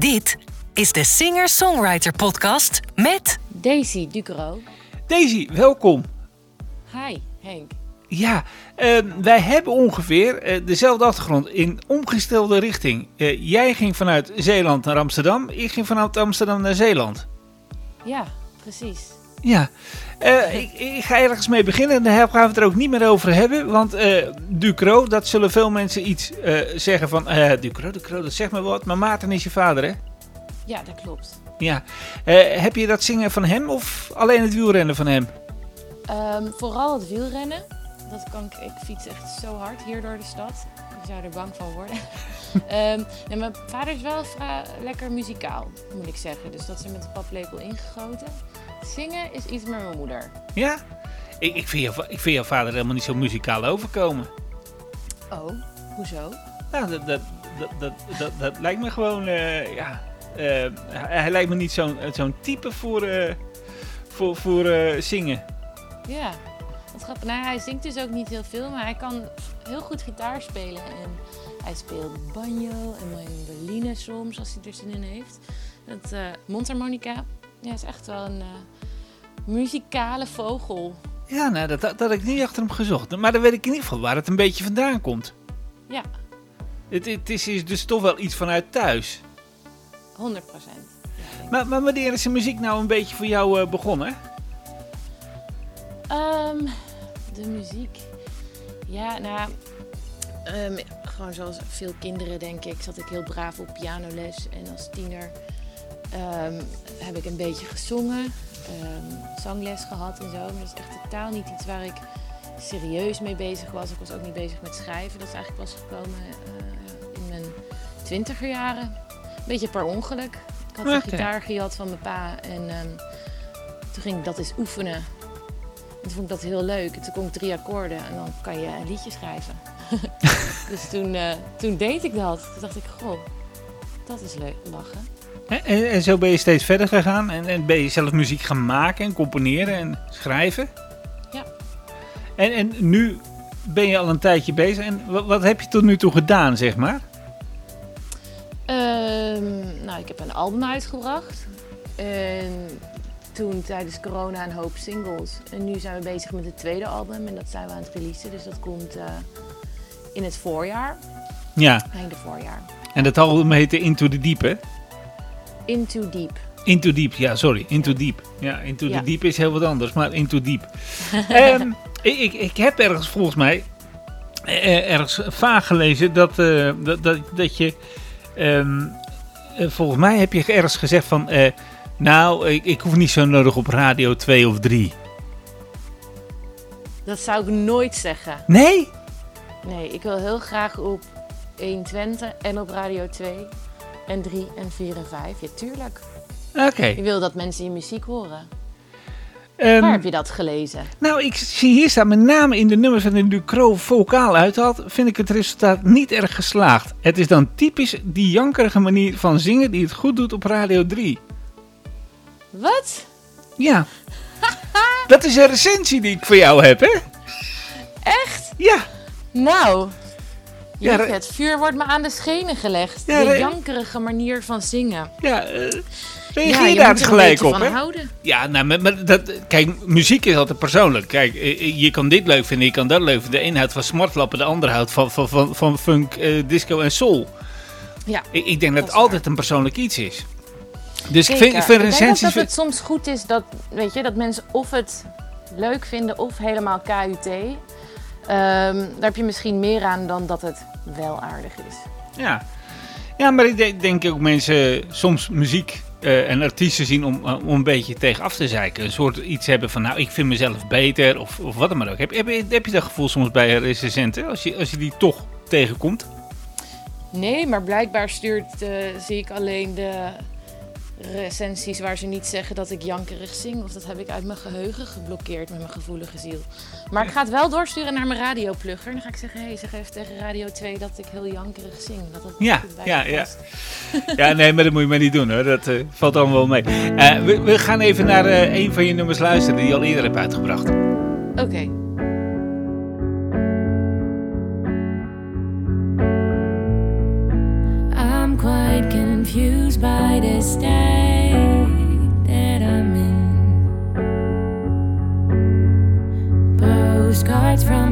Dit is de Singer-Songwriter Podcast met Daisy Ducro. Daisy, welkom. Hi, Henk. Ja, ehm, wij hebben ongeveer eh, dezelfde achtergrond in omgestelde richting. Eh, jij ging vanuit Zeeland naar Amsterdam, ik ging vanuit Amsterdam naar Zeeland. Ja, precies. Ja, eh, ik, ik ga ergens mee beginnen en daar gaan we het er ook niet meer over hebben. Want eh Ducro, dat zullen veel mensen iets eh, zeggen van... Ducro, Ducro, dat zegt me wat, maar Maarten is je vader, hè? Ja, dat klopt. Ja. Heb je dat zingen van hem of alleen het wielrennen van hem? Ehm, vooral het wielrennen. Dat kan ik, ik fiets echt zo hard hier door de stad. Ik zou er bang van worden. En mijn vader is wel lekker muzikaal, moet ik zeggen. Dus dat is er met de paplepel ingegoten. Zingen is iets met mijn moeder. Ja? Ik, ik, vind jou, ik vind jouw vader helemaal niet zo muzikaal overkomen. Oh, hoezo? Nou, dat, dat, dat, dat, dat, lijkt me gewoon, eh, ja. eh, hij, hij lijkt me niet zo'n zo'n type voor, eh, voor, voor eh, zingen. Ja, wat grappig. Nou, hij zingt dus ook niet heel veel, maar hij kan heel goed gitaar spelen. En hij speelt banjo en mandoline soms, als hij er zin in heeft. Dat eh mondharmonica, ja, is echt wel een eh, muzikale vogel. Ja, nou, dat, dat had ik niet achter hem gezocht. Maar dan weet ik in ieder geval waar het een beetje vandaan komt. Ja, Het, het is is dus toch wel iets vanuit thuis. 100 procent. Maar, maar wanneer is de muziek nou een beetje voor jou eh, begonnen? Ehm, de muziek. Ja, nou, ehm, gewoon zoals veel kinderen denk ik, zat ik heel braaf op pianoles. En als tiener ehm, heb ik een beetje gezongen, ehm, zangles gehad en zo. Maar dat is echt totaal niet iets waar ik serieus mee bezig was. Ik was ook niet bezig met schrijven. Dat is eigenlijk pas gekomen eh, in mijn twintiger jaren. Een beetje per ongeluk. Ik had een gitaar gehad van mijn pa en ehm, toen ging ik dat eens oefenen. En toen vond ik dat heel leuk. En toen kon ik drie akkoorden en dan kan je een liedje schrijven. dus toen, eh, toen deed ik dat. Toen dacht ik, goh, dat is leuk, lachen. En, en zo ben je steeds verder gegaan en, en ben je zelf muziek gaan maken en componeren en schrijven. Ja. En, en nu ben je al een tijdje bezig. En wat, wat heb je tot nu toe gedaan, zeg maar? Ehm, nou, ik heb een album uitgebracht. En toen tijdens corona een hoop singles. En nu zijn we bezig met het tweede album en dat zijn we aan het releasen. Dus dat komt eh, in het voorjaar, Ja, einde voorjaar. en dat album heette Into the Deep, hè? Into Deep. Into Deep, ja, sorry. Into Deep. Ja, Into Ja. the Deep is heel wat anders, maar Into Deep. Ehm, ik, ik, ik heb ergens volgens mij eh, ergens vaag gelezen dat, eh, dat, dat, dat je... ehm, eh, volgens mij heb je ergens gezegd van... eh, nou, ik, ik hoef niet zo nodig op radio 2 of 3. Dat zou ik nooit zeggen. Nee? Nee, ik wil heel graag op 120 en op Radio 2 en 3 en 4 en 5. Ja, tuurlijk. Oké. Ik wil dat mensen je muziek horen. Ehm, Waar heb je dat gelezen? Nou, ik zie hier staan met name in de nummers van de Ducro vocaal uithaalt, vind ik het resultaat niet erg geslaagd. Het is dan typisch die jankerige manier van zingen die het goed doet op Radio 3. Wat? Ja. Dat is een recensie die ik voor jou heb, hè? Echt? Ja. Nou, Ja, jeetje, het vuur wordt me aan de schenen gelegd. Ja, de jankerige manier van zingen. Ja, eh, ja, reageer je daar gelijk op, van hè? houden. Ja, nou, maar, maar dat, kijk, muziek is altijd persoonlijk. Kijk, eh, je kan dit leuk vinden, je kan dat leuk vinden. De een houdt van smartlappen, de ander houdt van, van, van, van funk, eh, disco en soul. Ja, Ik, ik denk dat, Dat het altijd een persoonlijk iets is. Dus ik vind, ik vind ik denk dat het soms goed is dat, weet je, dat mensen of het leuk vinden of helemaal KUT. Ehm, daar heb je misschien meer aan dan dat het wel aardig is. Ja. ja, maar ik denk, ook mensen soms muziek eh, en artiesten zien om, eh, om een beetje tegen af te zeiken. Een soort iets hebben van, nou, ik vind mezelf beter of, of wat dan maar ook. Heb, heb, je- heb je dat gevoel soms bij recensenten, als je, als je die toch tegenkomt? Nee, maar blijkbaar stuurt, eh, zie ik alleen de recensies waar ze niet zeggen dat ik jankerig zing. Of dat heb ik uit mijn geheugen geblokkeerd met mijn gevoelige ziel. Maar ik ga het wel doorsturen naar mijn radioplugger. Dan ga ik zeggen, hé, hey, zeg even tegen Radio 2 dat ik heel jankerig zing. Dat dat ja, ja, ja. ja, nee, maar dat moet je maar niet doen hoor. Dat eh, valt allemaal wel mee. Eh, we, gaan even naar eh, een van je nummers luisteren die je al eerder hebt uitgebracht. Oké. Confused by this. from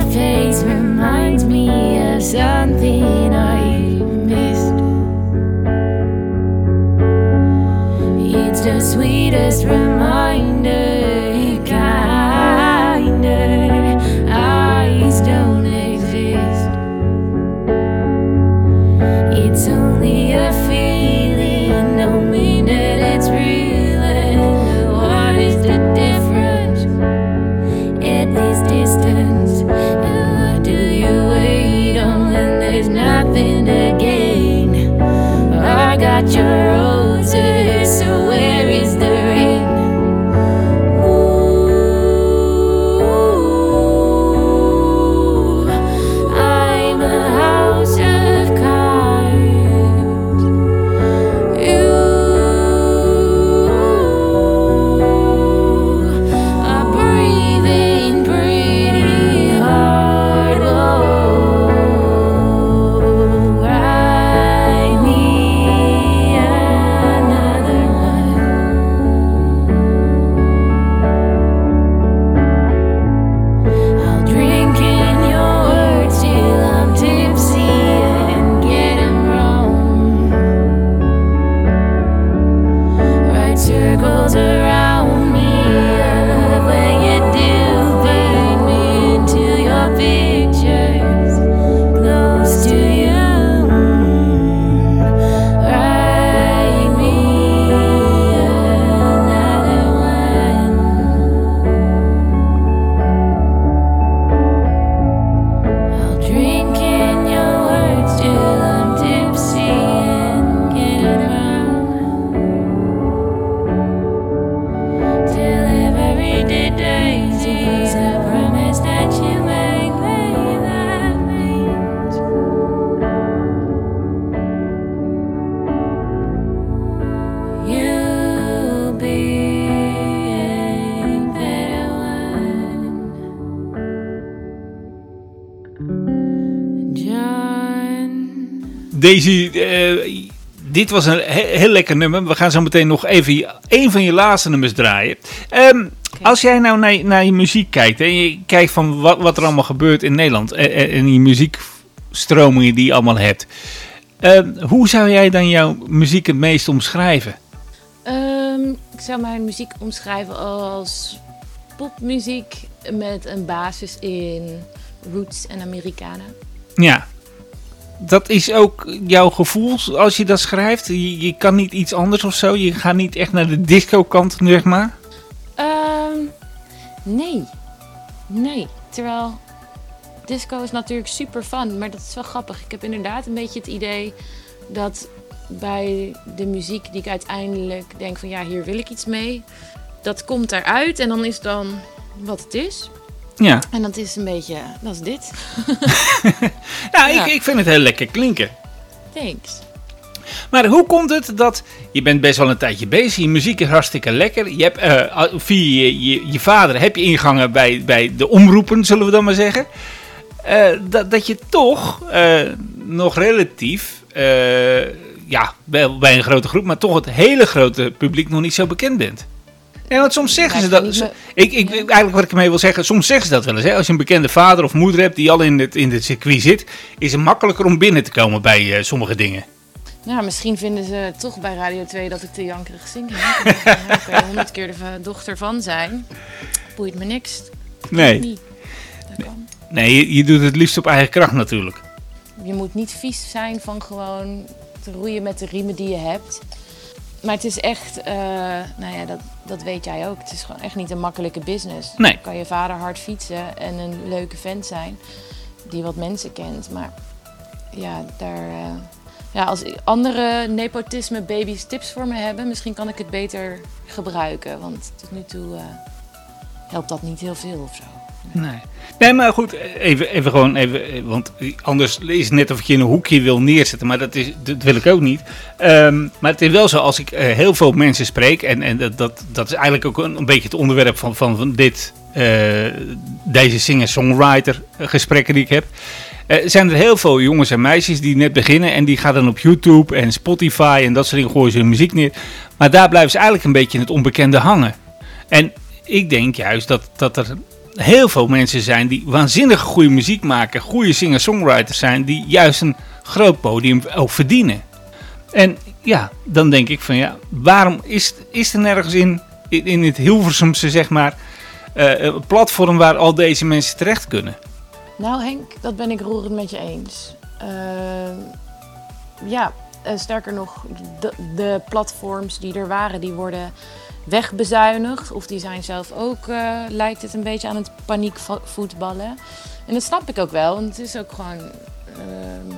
your face reminds me of something I missed. It's the sweetest reminder. Daisy, eh, dit was een heel lekker nummer. We gaan zo meteen nog even een van je laatste nummers draaien. Ehm, als jij nou naar, naar, je muziek kijkt en je kijkt van wat, wat er allemaal gebeurt in Nederland en, in die muziekstromingen die je allemaal hebt. Ehm, hoe zou jij dan jouw muziek het meest omschrijven? Ehm, ik zou mijn muziek omschrijven als popmuziek met een basis in roots en Americana. Ja, dat is ook jouw gevoel als je dat schrijft? Je, je, kan niet iets anders of zo? Je gaat niet echt naar de disco-kant, zeg maar? Ehm, nee. Nee. Terwijl disco is natuurlijk super fun, maar dat is wel grappig. Ik heb inderdaad een beetje het idee dat bij de muziek die ik uiteindelijk denk van ja, hier wil ik iets mee. Dat komt eruit. en dan is dan wat het is. Ja, En dat is een beetje, dat is dit. nou, Ja. Ik, ik vind het heel lekker klinken. Thanks. Maar hoe komt het dat je bent best wel een tijdje bezig, je muziek is hartstikke lekker. Je hebt eh, via je, je, je vader heb je ingangen bij, bij de omroepen, zullen we dan maar zeggen. Eh, dat, dat je toch eh, nog relatief, ja, wel bij een grote groep, maar toch het hele grote publiek nog niet zo bekend bent. Ja, want soms zeggen ze dat. Ik, ik, eigenlijk wat ik ermee wil zeggen, soms zeggen ze dat wel eens. Hè? Als je een bekende vader of moeder hebt die al in het, in het circuit zit, is het makkelijker om binnen te komen bij eh, sommige dingen. Nou, misschien vinden ze toch bij Radio 2 dat ik te jankerig zing. hè? Ik kan honderd keer de dochter van zijn. Boeit me niks. Nee. Niet. Dat kan. Nee, je, je doet het liefst op eigen kracht natuurlijk. Je moet niet vies zijn van gewoon te roeien met de riemen die je hebt. Maar het is echt, eh, nou ja, dat, dat weet jij ook. Het is gewoon echt niet een makkelijke business. Nee. Dan kan je vader hard fietsen en een leuke vent zijn die wat mensen kent. Maar ja, daar, eh, ja, als andere nepotisme baby's tips voor me hebben, misschien kan ik het beter gebruiken. Want tot nu toe eh, helpt dat niet heel veel of zo. Nee. Nee, maar goed, even, even gewoon even, want anders is het net of ik je in een hoekje wil neerzetten, maar dat, is, dat wil ik ook niet. Ehm, maar het is wel zo, als ik eh, heel veel mensen spreek, en, en dat, dat, dat is eigenlijk ook een, een beetje het onderwerp van, van, van dit, eh, deze singer-songwriter gesprekken die ik heb. Eh, zijn er heel veel jongens en meisjes die net beginnen en die gaan dan op YouTube en Spotify en dat soort dingen gooien ze hun muziek neer. Maar daar blijven ze eigenlijk een beetje in het onbekende hangen. En ik denk juist dat, dat er heel veel mensen zijn die waanzinnig goede muziek maken, goede singer-songwriters zijn, die juist een groot podium ook verdienen. En ja, dan denk ik van ja, waarom is, is er nergens in, in, het Hilversumse zeg maar, eh, een platform waar al deze mensen terecht kunnen? Nou Henk, dat ben ik roerend met je eens. Ehm, ja, eh, sterker nog, de, de platforms die er waren, die worden wegbezuinigd. Of die zijn zelf ook, eh, lijkt het een beetje aan het paniekvoetballen. En dat snap ik ook wel, want het is ook gewoon... ehm,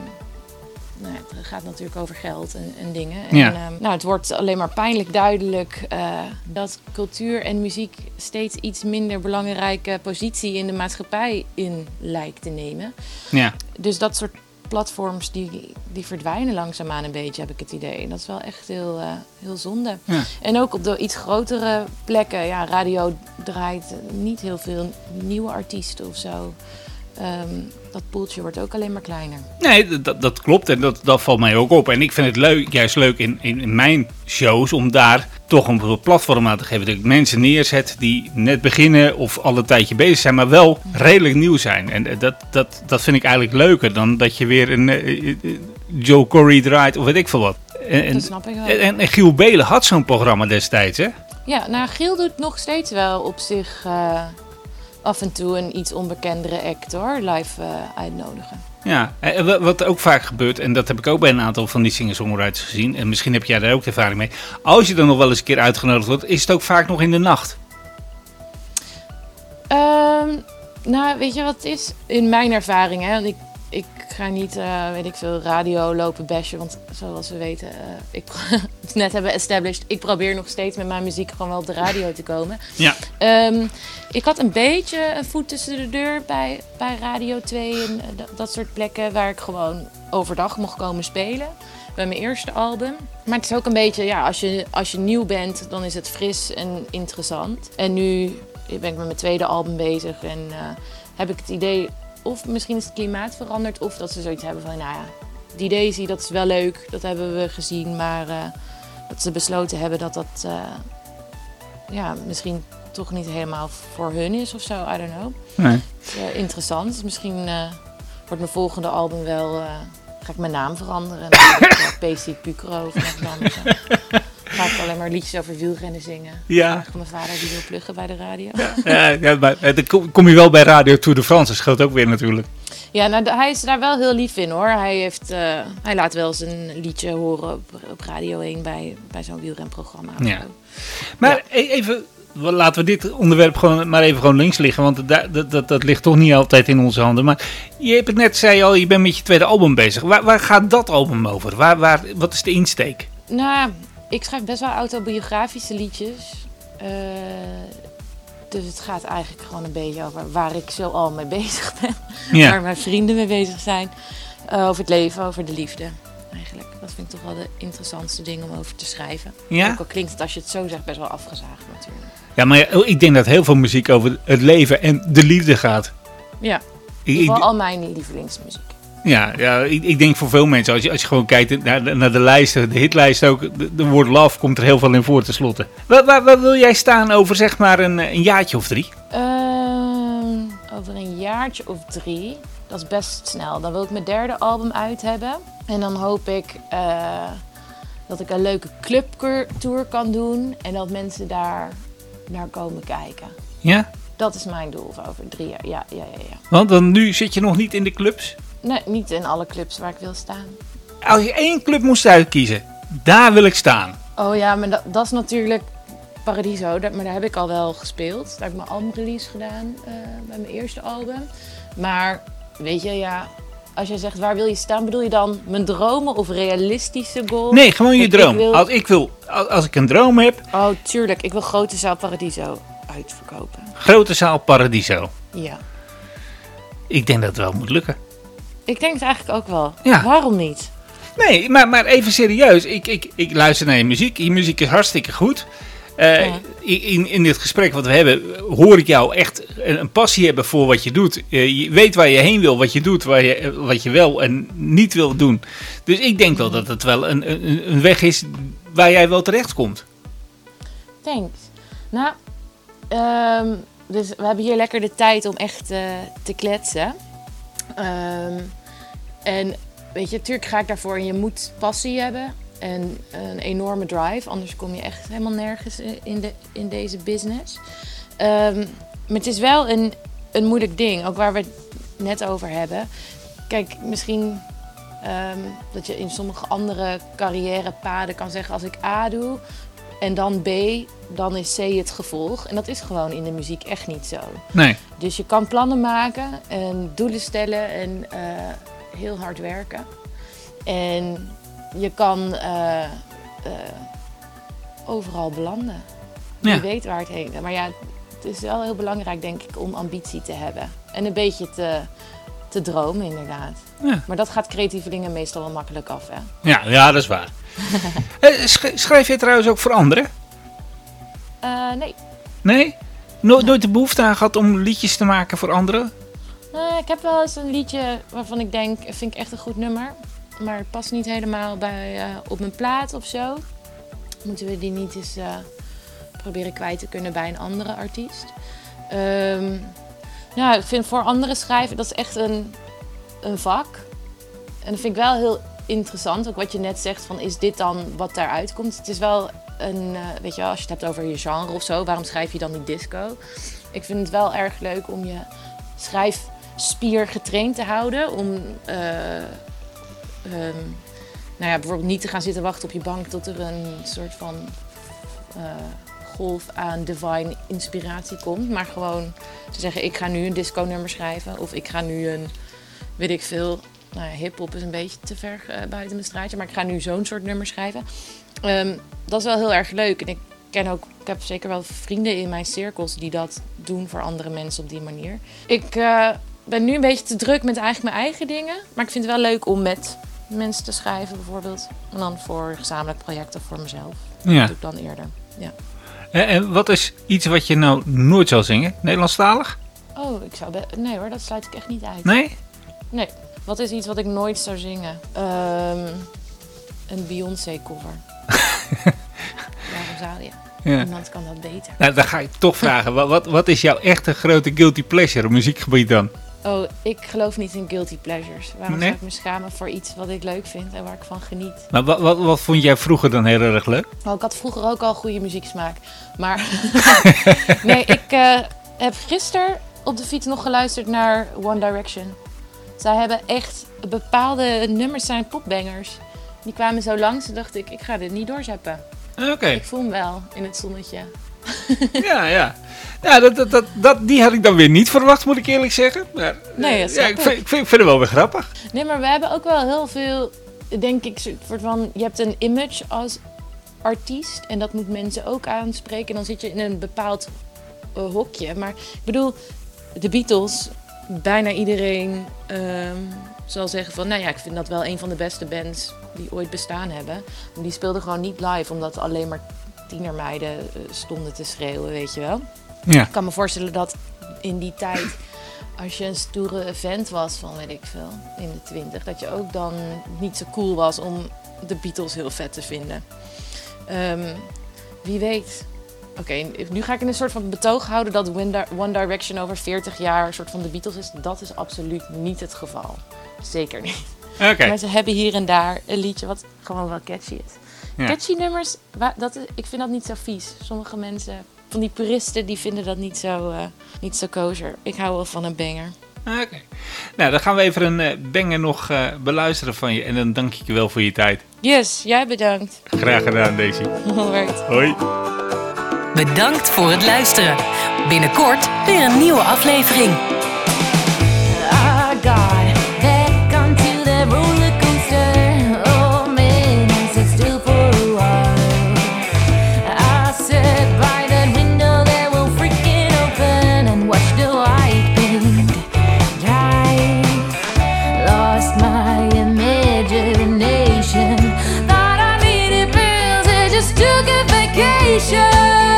nou, het gaat natuurlijk over geld en, en dingen. En, Ja. ehm, nou, het wordt alleen maar pijnlijk duidelijk eh, dat cultuur en muziek steeds iets minder belangrijke positie in de maatschappij in lijkt te nemen. Ja, Dus dat soort platforms die, die verdwijnen langzaamaan een beetje, heb ik het idee. En dat is wel echt heel, eh, heel zonde. Ja. En ook op de iets grotere plekken. Ja, radio draait niet heel veel nieuwe artiesten of zo. Ehm, dat poeltje wordt ook alleen maar kleiner. nee, dat, dat klopt en dat, dat valt mij ook op. En ik vind het leuk, juist leuk in, in, in mijn shows om daar toch een platform aan te geven. Dat ik mensen neerzet die net beginnen of al een tijdje bezig zijn, maar wel redelijk nieuw zijn. En eh, dat, dat, dat vind ik eigenlijk leuker dan dat je weer een eh, eh, Joe Corey draait of weet ik veel wat. En, dat snap ik wel. en, en Giel Belen had zo'n programma destijds, hè? Ja, nou, Giel doet nog steeds wel op zich af en toe een iets onbekendere act hoor, live eh, uitnodigen. Ja, en wa- wat ook vaak gebeurt, en dat heb ik ook bij een aantal van die singer-songwriters gezien, en misschien heb jij daar ook ervaring mee. Als je dan nog wel eens een keer uitgenodigd wordt, is het ook vaak nog in de nacht. Ehm, nou, weet je wat het is? In mijn ervaring, hè, want ik, ik ga niet, eh, weet ik veel, radio lopen bashen. Want zoals we weten, eh, ik net hebben established, ik probeer nog steeds met mijn muziek gewoon wel op de radio te komen. Ja. Ehm, ik had een beetje een voet tussen de deur bij, bij Radio 2 en eh, dat, soort plekken waar ik gewoon overdag mocht komen spelen. Bij mijn eerste album. Maar het is ook een beetje, ja, als je, als je nieuw bent, dan is het fris en interessant. En nu ben ik met mijn tweede album bezig en heb ik het idee, of misschien is het klimaat veranderd, of dat ze zoiets hebben van, nou ja, die Daisy, dat is wel leuk, dat hebben we gezien, maar eh, dat ze besloten hebben dat dat, eh, ja, misschien toch niet helemaal voor hun is of zo, I don't know. Nee. Eh, interessant. Misschien eh, wordt mijn volgende album wel. ga ik mijn naam veranderen. En dan ik uh, PC Pucro of wat anders. Ga ik alleen maar liedjes over wielrennen zingen. Ja, Van mijn vader die wil pluggen bij de radio. ja, ja maar eh, dan kom, je wel bij Radio Tour de France, dat scheelt ook weer natuurlijk. Ja, nou, hij is daar wel heel lief in hoor. Hij, heeft, eh, hij laat wel eens een liedje horen op, op Radio 1 bij, bij zo'n wielrenprogramma. Ja. Maar e- even, laten we dit onderwerp gewoon maar even gewoon links liggen. Want dat, dat, dat, dat ligt toch niet altijd in onze handen. Maar je hebt het net, zei al, je bent met je tweede album bezig. Waar, waar gaat dat album over? Waar, waar, wat is de insteek? Nou, ik schrijf best wel autobiografische liedjes. Eh, dus het gaat eigenlijk gewoon een beetje over waar ik zo al mee bezig ben. Waar mijn vrienden mee bezig zijn. Eh, over het leven, over de liefde. Eigenlijk. Dat vind ik toch wel de interessantste ding om over te schrijven. ja? Ook al klinkt het als je het zo zegt best wel afgezaagd natuurlijk. ja maar ja, ik denk dat heel veel muziek over het leven en de liefde gaat. Ja, Ik, al mijn lievelingsmuziek. Ja, ja ik, ik denk voor veel mensen, als je, als je gewoon kijkt naar, de- naar de lijsten, de hitlijst ook, de, de woord love komt er heel veel in voor tenslotte. Waar, waar, waar wil jij staan over zeg maar een, een jaartje of drie? Ehm, over een jaartje of drie. Dat is best snel. Dan wil ik mijn derde album uit hebben. En dan hoop ik eh, dat ik een leuke clubtour kan doen. En dat mensen daar naar komen kijken. Ja? Dat is mijn doel voor over drie jaar. Ja, ja, ja, ja. Want dan nu zit je nog niet in de clubs. Nee, niet in alle clubs waar ik wil staan. Als je één club moest uitkiezen, daar wil ik staan. Oh ja, maar dat, dat is natuurlijk Paradiso. Dat, maar daar heb ik al wel gespeeld. Daar heb ik mijn albumrelease gedaan eh, bij mijn eerste album. Maar weet je, ja, als jij zegt waar wil je staan, bedoel je dan mijn dromen of realistische goals? Nee, gewoon je Want ik droom. wil- Als, ik wil, als, als ik een droom heb, Oh, tuurlijk. Ik wil Grote Zaal Paradiso uitverkopen. grote zaal Paradiso. Ja. Ik denk dat het wel moet lukken. Ik denk het eigenlijk ook wel. Ja. Waarom niet? Nee, maar, maar even serieus. Ik, ik, ik luister naar je muziek. Je muziek is hartstikke goed. Eh, Ja. in, in dit gesprek wat we hebben, hoor ik jou echt een, een passie hebben voor wat je doet. Eh, je weet waar je heen wil, wat je doet, waar je, wat je wel en niet wil doen. Dus ik denk wel dat het wel een, een, een weg is waar jij wel terecht komt. Thanks. Nou, ehm, dus we hebben hier lekker de tijd om echt eh, te kletsen. Ehm, en weet je, natuurlijk ga ik daarvoor je moet passie hebben. En een enorme drive, anders kom je echt helemaal nergens in, de, in deze business. Ehm, maar het is wel een, een moeilijk ding, ook waar we het net over hebben. Kijk, misschien ehm, dat je in sommige andere carrièrepaden kan zeggen: als ik A doe en dan B, dan is C het gevolg. En dat is gewoon in de muziek echt niet zo. Nee. Dus je kan plannen maken en doelen stellen en eh, heel hard werken. En je kan eh, eh, overal belanden. Ja. Je weet waar het heen gaat. Maar ja, het is wel heel belangrijk, denk ik, om ambitie te hebben. En een beetje te, te dromen, inderdaad. Ja. Maar dat gaat creatievelingen meestal wel makkelijk af, hè? Ja, ja, dat is waar. Eh, sch- schrijf je trouwens ook voor anderen? Eh, nee. Nee? No- nooit de behoefte aan gehad om liedjes te maken voor anderen? Eh, ik heb wel eens een liedje waarvan ik denk, vind ik echt een goed nummer. Maar het past niet helemaal bij, op mijn plaat of zo. Moeten we die niet eens proberen kwijt te kunnen bij een andere artiest. Ehm, nou, ik vind voor anderen schrijven, dat is echt een, een vak. En dat vind ik wel heel interessant. Ook wat je net zegt, van is dit dan wat daaruit komt? Het is wel een, eh, weet je als je het hebt over je genre of zo. Waarom schrijf je dan niet disco? Ik vind het wel erg leuk om je schrijfspier getraind te houden. Om eh, ehm, nou ja, bijvoorbeeld niet te gaan zitten wachten op je bank tot er een soort van eh, golf aan divine inspiratie komt. Maar gewoon te zeggen, ik ga nu een disco nummer schrijven. Of ik ga nu een, weet ik veel, nou ja, hip-hop is een beetje te ver eh, buiten mijn straatje. Maar ik ga nu zo'n soort nummer schrijven. Ehm, dat is wel heel erg leuk. En ik ken ook, ik heb zeker wel vrienden in mijn cirkels die dat doen voor andere mensen op die manier. Ik eh, ben nu een beetje te druk met eigenlijk mijn eigen dingen. Maar ik vind het wel leuk om met mensen te schrijven bijvoorbeeld. En dan voor gezamenlijk projecten voor mezelf. Dat Ja. doe ik dan eerder. Ja. En, en wat is iets wat je nou nooit zal zingen? Nederlandstalig? Oh, ik zou... Nee hoor, dat sluit ik echt niet uit. Nee? Nee. Wat is iets wat ik nooit zou zingen? Ehm, een Beyoncé cover. Waarom zou je? Ja. Niemand kan dat beter. Nou, dan ga ik toch vragen. Wat, wat, wat is jouw echte grote guilty pleasure op muziekgebied dan? Oh, ik geloof niet in guilty pleasures. Waarom Nee? zou ik me schamen voor iets wat ik leuk vind en waar ik van geniet? Maar wat, wat, wat vond jij vroeger dan heel erg leuk? Oh, ik had vroeger ook al goede muzieksmaak. Maar nee, ik eh, heb gisteren op de fiets nog geluisterd naar One Direction. Zij hebben echt bepaalde nummers zijn popbangers. Die kwamen zo langs en dacht ik, ik ga dit niet doorzeppen. Oké. Ik voel hem wel in het zonnetje. Ja, ja. Ja, dat, dat, dat, dat, die had ik dan weer niet verwacht, moet ik eerlijk zeggen. Maar, Nee, dat ja, vind, ik, vind, ik vind het wel weer grappig. Nee, maar we hebben ook wel heel veel, denk ik, soort van, je hebt een image als artiest en dat moet mensen ook aanspreken. En dan zit je in een bepaald eh, hokje. Maar ik bedoel, de Beatles, bijna iedereen ehm, zal zeggen van, nou ja, ik vind dat wel een van de beste bands die ooit bestaan hebben. Maar die speelden gewoon niet live, omdat alleen maar tienermeiden eh, stonden te schreeuwen, weet je wel. Ja. Ik kan me voorstellen dat in die tijd, als je een stoere vent was van weet ik veel, in de twintig, dat je ook dan niet zo cool was om de Beatles heel vet te vinden. Ehm, wie weet. Oké, nu ga ik in een soort van betoog houden dat One Di- One Direction over 40 jaar een soort van de Beatles is. Dat is absoluut niet het geval. Zeker niet. Oké. Maar ze hebben hier en daar een liedje wat gewoon wel catchy is. Ja. Catchy nummers, dat is, ik vind dat niet zo vies. Sommige mensen, van die puristen, die vinden dat niet zo, eh, niet zo kosher. Ik hou wel van een banger. Oké. Nou, dan gaan we even een eh, banger nog eh, beluisteren van je. En dan dank ik je wel voor je tijd. Yes, jij bedankt. Graag gedaan, Daisy. Alright. Hoi. Bedankt voor het luisteren. Binnenkort weer een nieuwe aflevering. I